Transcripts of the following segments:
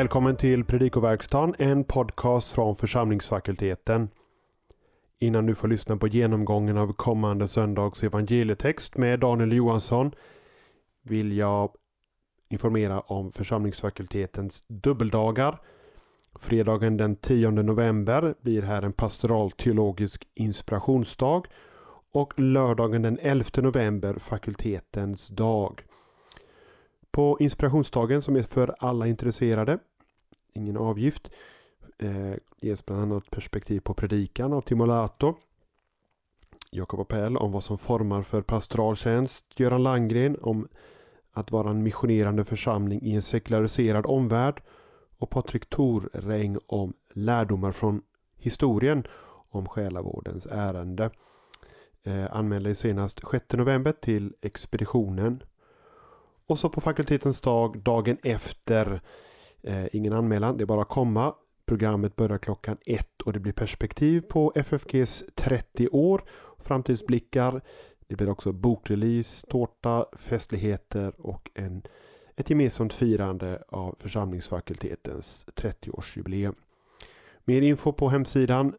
Välkommen till Predikoverkstan, en podcast från församlingsfakulteten. Innan du får lyssna på genomgången av kommande söndags evangelietext med Daniel Johansson vill jag informera om församlingsfakultetens dubbeldagar. Fredagen den 10 november blir här en pastoral teologisk inspirationsdag och lördagen den 11 november fakultetens dag. På inspirationsdagen som är för alla intresserade, ingen avgift, eh, ges bland annat perspektiv på predikan av Timolato, Jakob Appell om vad som formar för pastoraltjänst, Göran Langgren om att vara en missionerande församling i en sekulariserad omvärld och Patrik Thorräng om lärdomar från historien om själavårdens ärende. Eh, anmäl dig senast 6 november till expeditionen. Och så på fakultetens dag, dagen efter, eh, ingen anmälan, det är bara att komma. Programmet börjar klockan ett och det blir perspektiv på FFGs 30 år, framtidsblickar. Det blir också bokrelease, tårta, festligheter och en, ett gemensamt firande av församlingsfakultetens 30-årsjubileum. Mer info på hemsidan.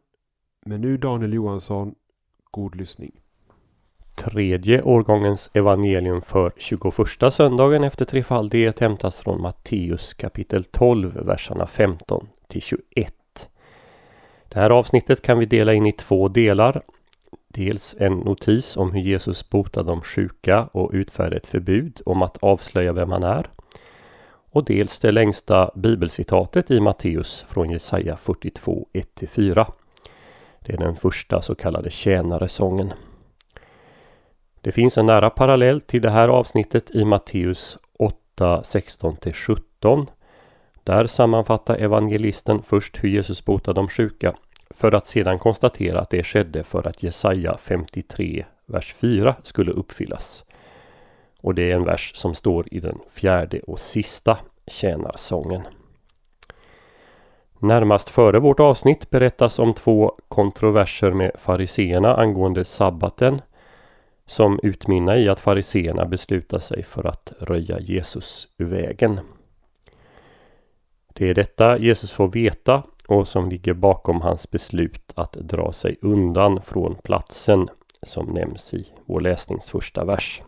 Men nu Daniel Johansson, god lyssning. Tredje årgångens evangelium för 21 söndagen efter trefaldighet hämtas från Matteus kapitel 12, verserna 15 till 21. Det här avsnittet kan vi dela in i två delar. Dels en notis om hur Jesus botar de sjuka och utfärdar ett förbud om att avslöja vem han är. Och dels det längsta bibelcitatet i Matteus från Jesaja 42, 1-4. Det är den första så kallade tjänaresången. Det finns en nära parallell till det här avsnittet i Matteus 8, 16-17. Där sammanfattar evangelisten först hur Jesus botade de sjuka för att sedan konstatera att det skedde för att Jesaja 53, vers 4 skulle uppfyllas. Och det är en vers som står i den fjärde och sista tjänarsången. Närmast före vårt avsnitt berättas om två kontroverser med fariseerna angående sabbaten som utmynnar i att fariseerna beslutar sig för att röja Jesus ur vägen. Det är detta Jesus får veta och som ligger bakom hans beslut att dra sig undan från platsen som nämns i vår läsnings första vers.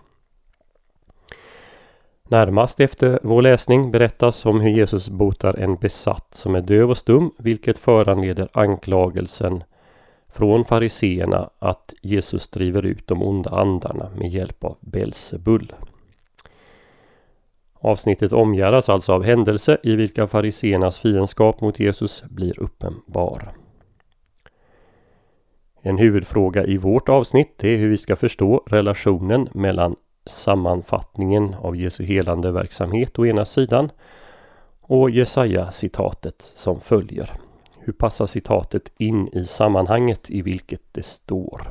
Närmast efter vår läsning berättas om hur Jesus botar en besatt som är döv och stum, vilket föranleder anklagelsen från fariseerna att Jesus driver ut de onda andarna med hjälp av Belzebul. Avsnittet omgärdas alltså av händelse i vilka fariseernas fiendskap mot Jesus blir uppenbar. En huvudfråga i vårt avsnitt är hur vi ska förstå relationen mellan sammanfattningen av Jesu helande verksamhet å ena sidan och Jesaja-citatet som följer. Hur passar citatet in i sammanhanget i vilket det står?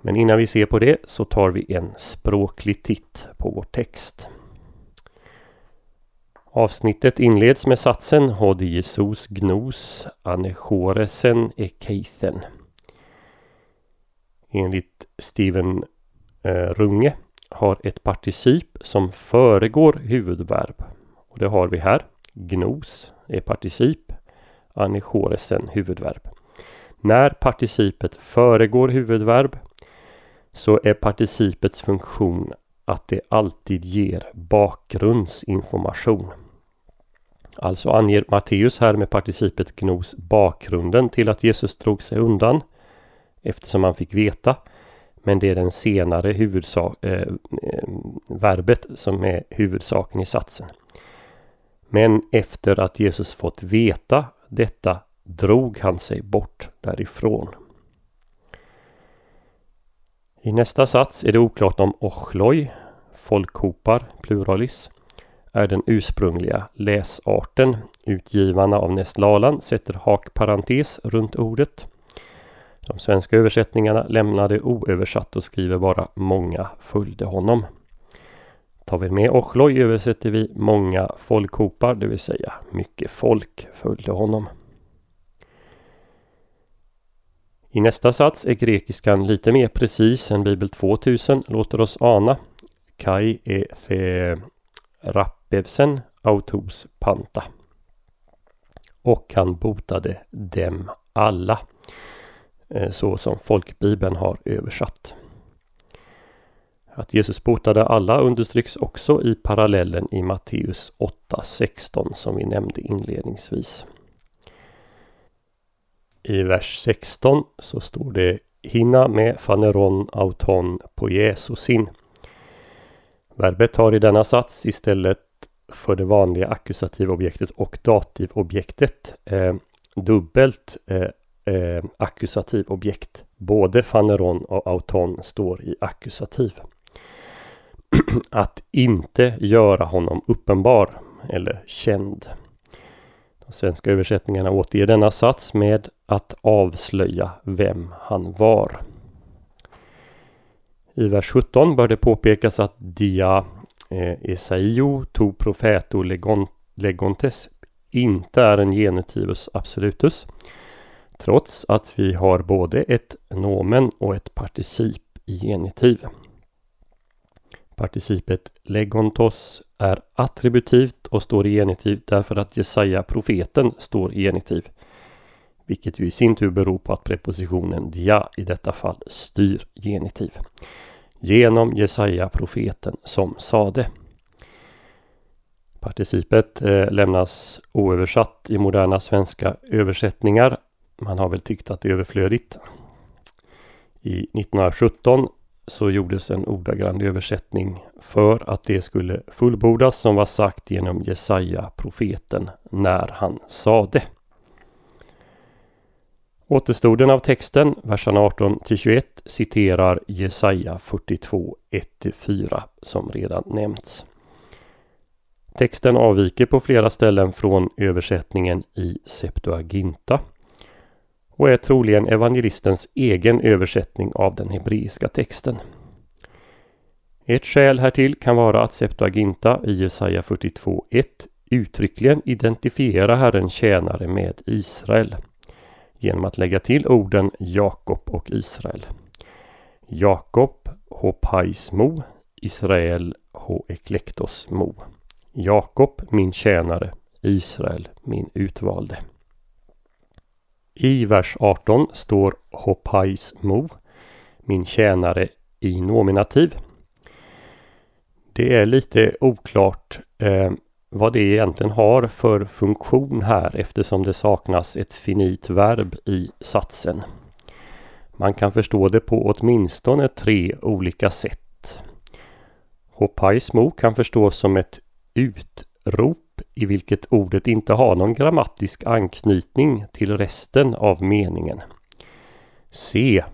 Men innan vi ser på det så tar vi en språklig titt på vår text. Avsnittet inleds med satsen Hode Jesus gnos anechoresen ekeithen. Enligt Steven eh, Runge har ett particip som föregår huvudverb. Och det har vi här. Gnos är particip. anichoresen, huvudverb. När participet föregår huvudverb så är participets funktion att det alltid ger bakgrundsinformation. Alltså anger Matteus här med participet gnos bakgrunden till att Jesus drog sig undan eftersom han fick veta. Men det är den senare huvudsak, eh, eh, verbet som är huvudsaken i satsen. Men efter att Jesus fått veta detta drog han sig bort därifrån. I nästa sats är det oklart om ochloj, folkhopar, pluralis, är den ursprungliga läsarten. Utgivarna av Nestlalan sätter hakparentes runt ordet. De svenska översättningarna lämnar det oöversatt och skriver bara många följde honom. Tar vi med ochloj översätter vi många folkhopar, det vill säga mycket folk följde honom. I nästa sats är grekiskan lite mer precis än Bibel 2000 låter oss ana. Kai e the rappevsen autos panta. Och han botade dem alla. Eh, så som folkbibeln har översatt. Att Jesus botade alla understryks också i parallellen i Matteus 8.16 som vi nämnde inledningsvis. I vers 16 så står det Hinna med faneron auton på Jesusin. Verbet har i denna sats istället för det vanliga ackusativobjektet och dativobjektet eh, dubbelt eh, eh, ackusativobjekt. Både faneron och auton står i ackusativ. att inte göra honom uppenbar eller känd. De svenska översättningarna återger denna sats med att avslöja vem han var. I vers 17 bör det påpekas att dia eh, Esaio to profeto legon, legontes inte är en genitivus absolutus. Trots att vi har både ett nomen och ett particip i genitiv. Participet legontos är attributivt och står i genitiv därför att Jesaja profeten står i genitiv. Vilket ju i sin tur beror på att prepositionen dia i detta fall styr genitiv. Genom Jesaja profeten som sade. Participet eh, lämnas oöversatt i moderna svenska översättningar. Man har väl tyckt att det är överflödigt. I 1917 så gjordes en ordagrann översättning för att det skulle fullbordas som var sagt genom Jesaja profeten när han sade. Återstoden av texten, verserna 18 till 21, citerar Jesaja 42, 1-4 som redan nämnts. Texten avviker på flera ställen från översättningen i Septuaginta och är troligen evangelistens egen översättning av den hebreiska texten. Ett skäl härtill kan vara att Septuaginta i Jesaja 42.1 uttryckligen identifierar Herrens tjänare med Israel genom att lägga till orden Jakob och Israel. Jakob Hopaismo, Israel Ho Eklektosmo. Jakob min tjänare, Israel min utvalde. I vers 18 står Hopais Mo, min tjänare i nominativ. Det är lite oklart eh, vad det egentligen har för funktion här eftersom det saknas ett finit verb i satsen. Man kan förstå det på åtminstone tre olika sätt. Hopais Mo kan förstås som ett utrop i vilket ordet inte har någon grammatisk anknytning till resten av meningen. Se,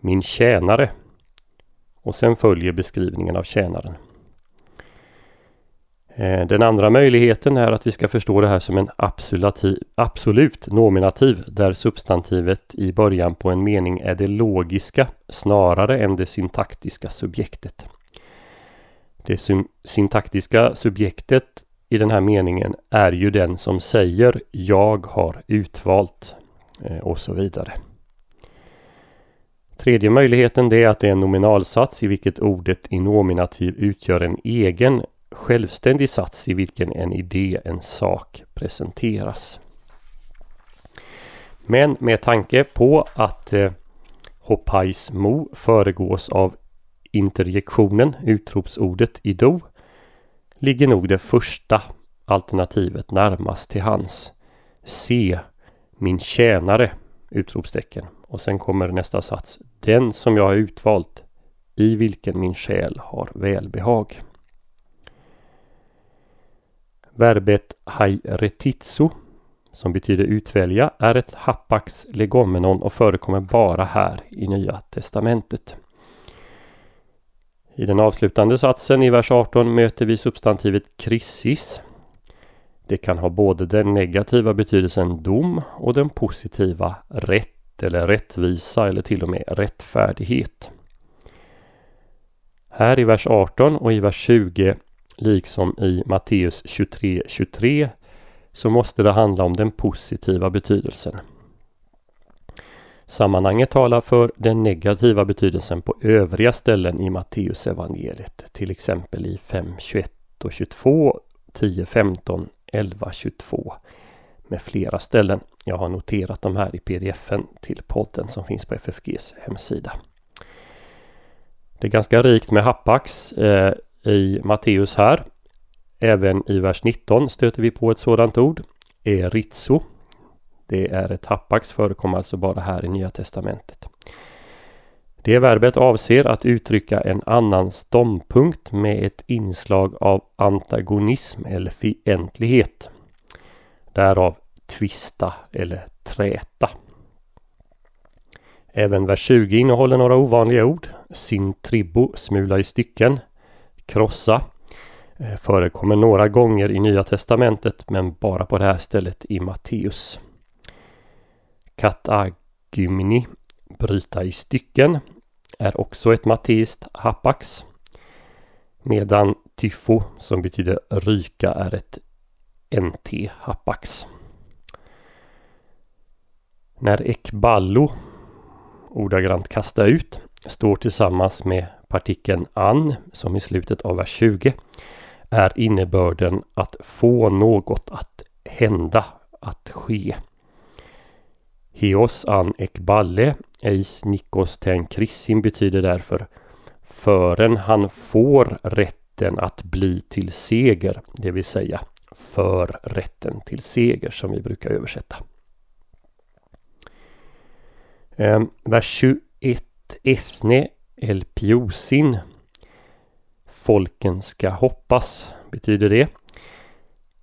min tjänare. Och sen följer beskrivningen av tjänaren. Eh, den andra möjligheten är att vi ska förstå det här som en absolut nominativ där substantivet i början på en mening är det logiska snarare än det syntaktiska subjektet. Det syntaktiska subjektet i den här meningen är ju den som säger jag har utvalt eh, och så vidare. Tredje möjligheten det är att det är en nominalsats i vilket ordet i nominativ utgör en egen självständig sats i vilken en idé, en sak presenteras. Men med tanke på att eh, mo föregås av interjektionen, utropsordet i do, ligger nog det första alternativet närmast till hans. Se min tjänare! Utropstecken. Och sen kommer nästa sats. Den som jag har utvalt i vilken min själ har välbehag. Verbet hairetitsu, som betyder utvälja är ett hapax legomenon och förekommer bara här i Nya Testamentet. I den avslutande satsen i vers 18 möter vi substantivet krissis. Det kan ha både den negativa betydelsen dom och den positiva rätt eller rättvisa eller till och med rättfärdighet. Här i vers 18 och i vers 20 liksom i Matteus 23.23 23, så måste det handla om den positiva betydelsen. Sammanhanget talar för den negativa betydelsen på övriga ställen i Matteus evangeliet, till exempel i 5, 21 och 22 10, 15, 11, 22 med flera ställen. Jag har noterat de här i pdfen till podden som finns på FFGs hemsida. Det är ganska rikt med happax eh, i Matteus här. Även i vers 19 stöter vi på ett sådant ord. eritso. Det är ett hapax, förekommer alltså bara här i Nya Testamentet. Det verbet avser att uttrycka en annan ståndpunkt med ett inslag av antagonism eller fientlighet. Därav tvista eller träta. Även vers 20 innehåller några ovanliga ord. Syntribo, smula i stycken. Krossa. Eh, förekommer några gånger i Nya Testamentet men bara på det här stället i Matteus. Katagymni, bryta i stycken, är också ett matteiskt hapax. Medan tyfo, som betyder ryka, är ett NT hapax. När ekballo, ordagrant kasta ut, står tillsammans med partikeln an, som i slutet av vers 20, är innebörden att få något att hända, att ske. Heos an ekballe eis nikos ten krissin betyder därför fören han får rätten att bli till seger, det vill säga för rätten till seger som vi brukar översätta. Ehm, vers 21 Ethne el piosin Folken ska hoppas betyder det.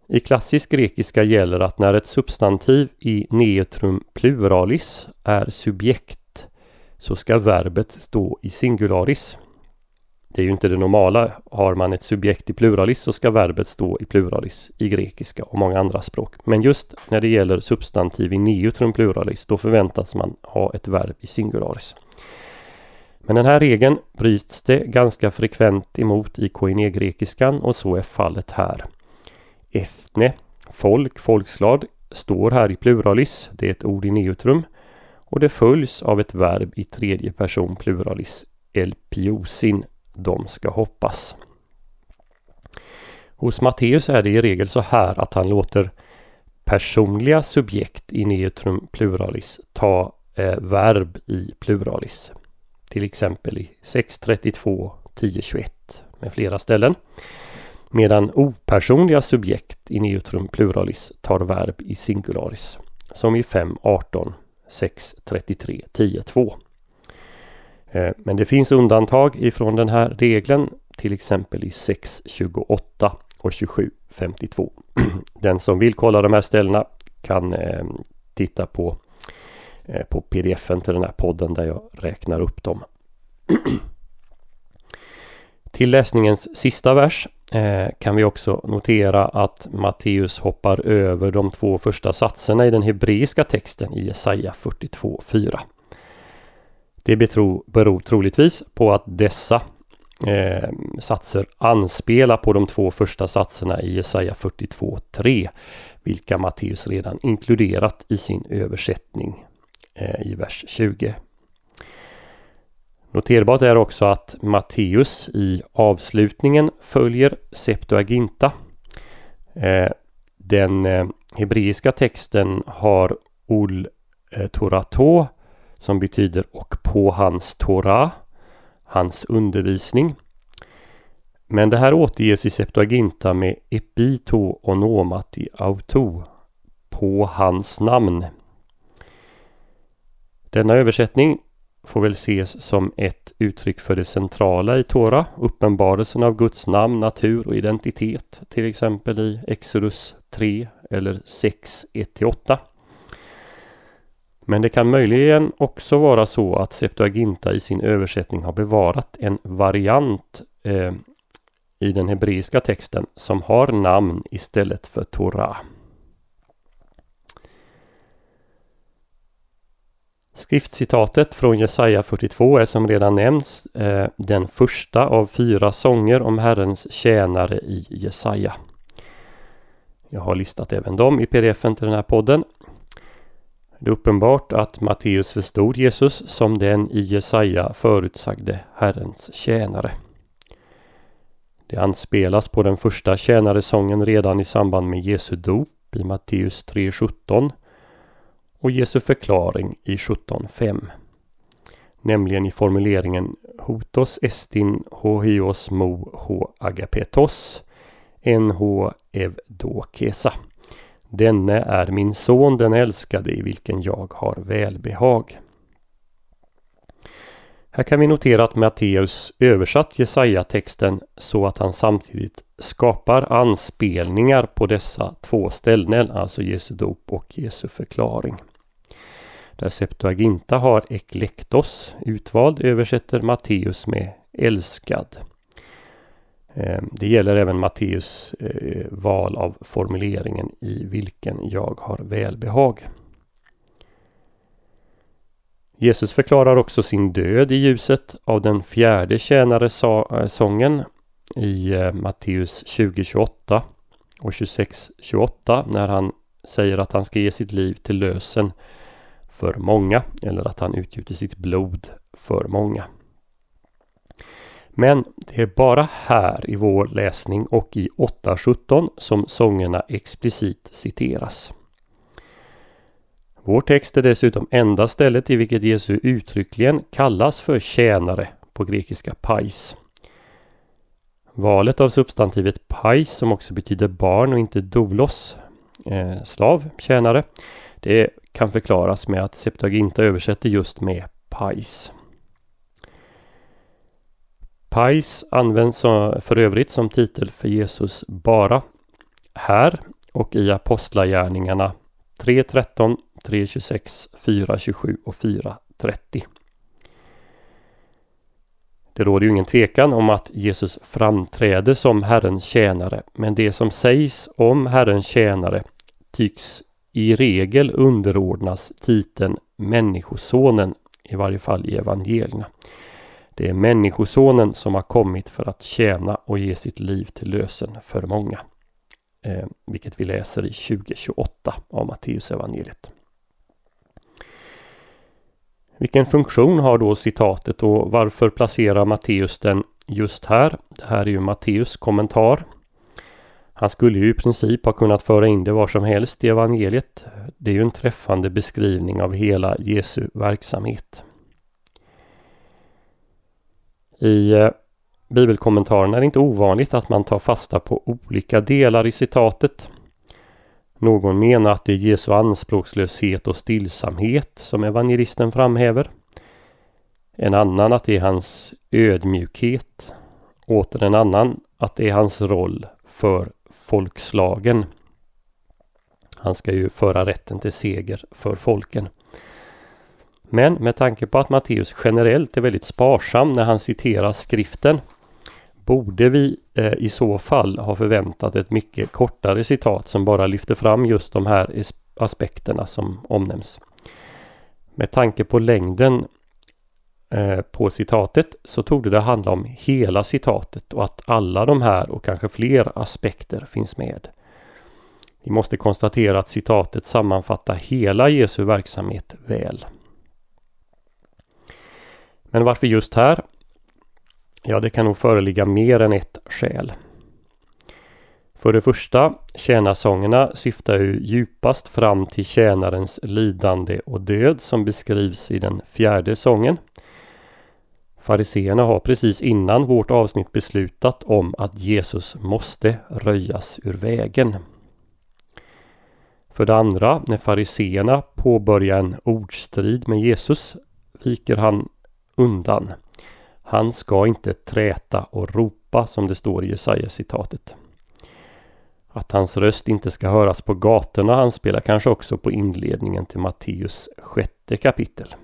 I klassisk grekiska gäller att när ett substantiv i neutrum pluralis är subjekt så ska verbet stå i singularis. Det är ju inte det normala. Har man ett subjekt i pluralis så ska verbet stå i pluralis i grekiska och många andra språk. Men just när det gäller substantiv i neutrum pluralis då förväntas man ha ett verb i singularis. Men den här regeln bryts det ganska frekvent emot i koine-grekiskan och så är fallet här. Ethne, folk, folkslag, står här i pluralis. Det är ett ord i neutrum. Och det följs av ett verb i tredje person pluralis. Elpiosin, de ska hoppas. Hos Matteus är det i regel så här att han låter personliga subjekt i neutrum pluralis ta eh, verb i pluralis. Till exempel i 6.32, 10.21 med flera ställen. Medan opersonliga subjekt i neutrum pluralis tar verb i singularis. Som i 5, 18, 6, 33, 10, 2. Men det finns undantag ifrån den här regeln. Till exempel i 6, 28 och 27, 52. Den som vill kolla de här ställena kan eh, titta på, eh, på pdfen till den här podden där jag räknar upp dem. Till läsningens sista vers Eh, kan vi också notera att Matteus hoppar över de två första satserna i den hebreiska texten i Jesaja 42.4. Det beror, beror troligtvis på att dessa eh, satser anspelar på de två första satserna i Jesaja 42.3 vilka Matteus redan inkluderat i sin översättning eh, i vers 20 Noterbart är också att Matteus i avslutningen följer Septuaginta. Eh, den eh, hebreiska texten har Ol eh, Torato som betyder och på hans Torah, hans undervisning. Men det här återges i Septuaginta med epito onomati auto, på hans namn. Denna översättning får väl ses som ett uttryck för det centrala i Tora, uppenbarelsen av Guds namn, natur och identitet, till exempel i Exodus 3 eller 6, 1-8. Men det kan möjligen också vara så att Septuaginta i sin översättning har bevarat en variant eh, i den hebreiska texten som har namn istället för Torah. Skriftcitatet från Jesaja 42 är som redan nämnts eh, den första av fyra sånger om Herrens tjänare i Jesaja. Jag har listat även dem i pdfen till den här podden. Det är uppenbart att Matteus förstod Jesus som den i Jesaja förutsagde Herrens tjänare. Det anspelas på den första tjänaresången redan i samband med Jesu dop i Matteus 3.17 och Jesu förklaring i 17.5. Nämligen i formuleringen Hotos estin hohios mo ho agapetos NH evdokesa. Denne är min son den älskade i vilken jag har välbehag. Här kan vi notera att Matteus översatt Jesaja-texten så att han samtidigt skapar anspelningar på dessa två ställen, alltså Jesu dop och Jesu förklaring. Där Septuaginta har eklektos, utvald, översätter Matteus med älskad. Ehm, det gäller även Matteus eh, val av formuleringen i vilken jag har välbehag. Jesus förklarar också sin död i ljuset av den fjärde tjänaresången eh, i eh, Matteus 20.28 och 26.28 när han säger att han ska ge sitt liv till lösen för många eller att han utgjuter sitt blod för många. Men det är bara här i vår läsning och i 8.17 som sångerna explicit citeras. Vår text är dessutom enda stället i vilket Jesu uttryckligen kallas för tjänare på grekiska pais. Valet av substantivet pais som också betyder barn och inte doulos, eh, slav, tjänare, det kan förklaras med att Septuaginta översätter just med pais. Pais används för övrigt som titel för Jesus bara här och i Apostlagärningarna 3.13, 3.26, 4.27 och 4.30. Det råder ju ingen tvekan om att Jesus framträder som Herrens tjänare, men det som sägs om Herrens tjänare tycks i regel underordnas titeln Människosonen, i varje fall i evangelierna. Det är Människosonen som har kommit för att tjäna och ge sitt liv till lösen för många. Eh, vilket vi läser i 2028 av Matteusevangeliet. Vilken funktion har då citatet och varför placerar Matteus den just här? Det här är ju Matteus kommentar. Han skulle ju i princip ha kunnat föra in det var som helst i evangeliet. Det är ju en träffande beskrivning av hela Jesu verksamhet. I eh, bibelkommentaren är det inte ovanligt att man tar fasta på olika delar i citatet. Någon menar att det är Jesu anspråkslöshet och stillsamhet som evangelisten framhäver. En annan att det är hans ödmjukhet. Åter en annan att det är hans roll för folkslagen. Han ska ju föra rätten till seger för folken. Men med tanke på att Matteus generellt är väldigt sparsam när han citerar skriften borde vi eh, i så fall ha förväntat ett mycket kortare citat som bara lyfter fram just de här aspekterna som omnämns. Med tanke på längden Eh, på citatet så tog det handla om hela citatet och att alla de här och kanske fler aspekter finns med. Vi måste konstatera att citatet sammanfattar hela Jesu verksamhet väl. Men varför just här? Ja, det kan nog föreligga mer än ett skäl. För det första, tjänarsångerna syftar ju djupast fram till tjänarens lidande och död som beskrivs i den fjärde sången. Fariseerna har precis innan vårt avsnitt beslutat om att Jesus måste röjas ur vägen. För det andra, när fariseerna påbörjar en ordstrid med Jesus viker han undan. Han ska inte träta och ropa som det står i Jesaja-citatet. Att hans röst inte ska höras på gatorna anspelar kanske också på inledningen till Matteus sjätte kapitel.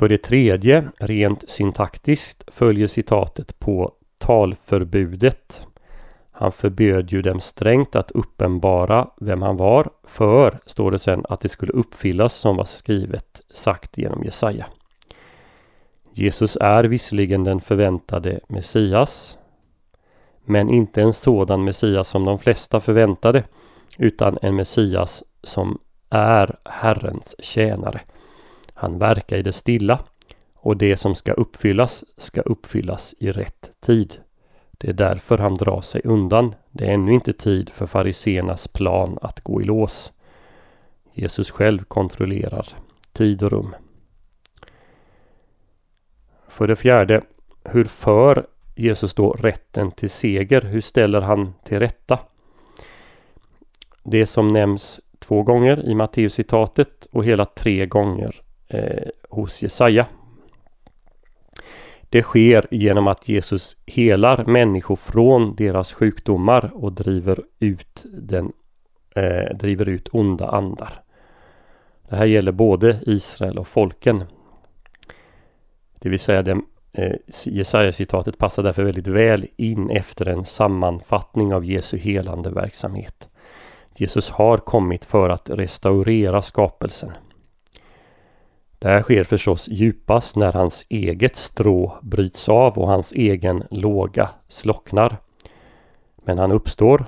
För det tredje, rent syntaktiskt, följer citatet på talförbudet. Han förbjöd ju dem strängt att uppenbara vem han var, för, står det sen, att det skulle uppfyllas som var skrivet, sagt genom Jesaja. Jesus är visserligen den förväntade Messias, men inte en sådan Messias som de flesta förväntade, utan en Messias som är Herrens tjänare. Han verkar i det stilla Och det som ska uppfyllas ska uppfyllas i rätt tid. Det är därför han drar sig undan. Det är ännu inte tid för fariseernas plan att gå i lås. Jesus själv kontrollerar tid och rum. För det fjärde, hur för Jesus då rätten till seger? Hur ställer han till rätta? Det som nämns två gånger i Matteus-citatet och hela tre gånger eh, hos Jesaja. Det sker genom att Jesus helar människor från deras sjukdomar och driver ut, den, eh, driver ut onda andar. Det här gäller både Israel och folken. Det vill säga den eh, Jesaja-citatet passar därför väldigt väl in efter en sammanfattning av Jesu helande verksamhet. Jesus har kommit för att restaurera skapelsen. Det här sker förstås djupast när hans eget strå bryts av och hans egen låga slocknar. Men han uppstår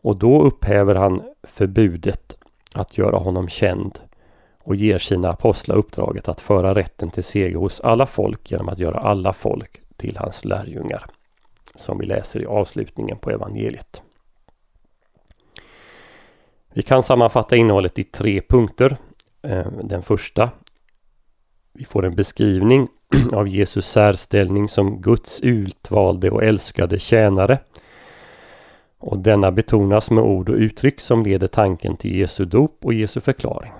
och då upphäver han förbudet att göra honom känd och ger sina apostlar uppdraget att föra rätten till seger hos alla folk genom att göra alla folk till hans lärjungar. Som vi läser i avslutningen på evangeliet. Vi kan sammanfatta innehållet i tre punkter. Eh, den första. Vi får en beskrivning av Jesus särställning som Guds utvalde och älskade tjänare. Och denna betonas med ord och uttryck som leder tanken till Jesu dop och Jesu förklaring.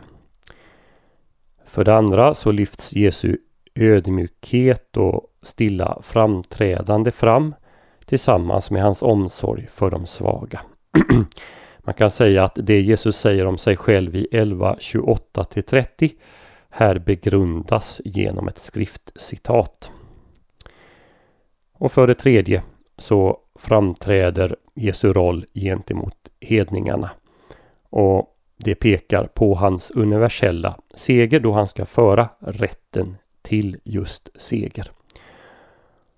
För det andra så lyfts Jesu ödmjukhet och stilla framträdande fram tillsammans med hans omsorg för de svaga. Man kan säga att det Jesus säger om sig själv i 11, 28 30 här begrundas genom ett skriftcitat. Och för det tredje så framträder Jesu roll gentemot hedningarna. Och det pekar på hans universella seger då han ska föra rätten till just seger.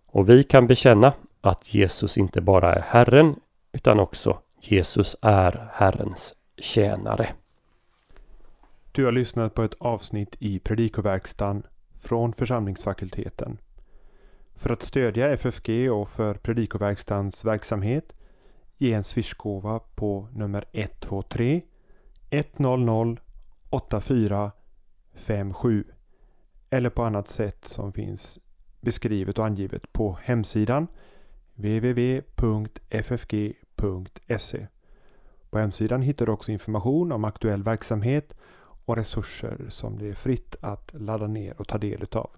Och vi kan bekänna att Jesus inte bara är Herren utan också Jesus är Herrens tjänare. Du har lyssnat på ett avsnitt i Predikoverkstan från församlingsfakulteten. För att stödja FFG och för Predikoverkstans verksamhet ge en swishgåva på nummer 123 100 8457 eller på annat sätt som finns beskrivet och angivet på hemsidan www.ffg.se. På hemsidan hittar du också information om aktuell verksamhet och resurser som det är fritt att ladda ner och ta del utav.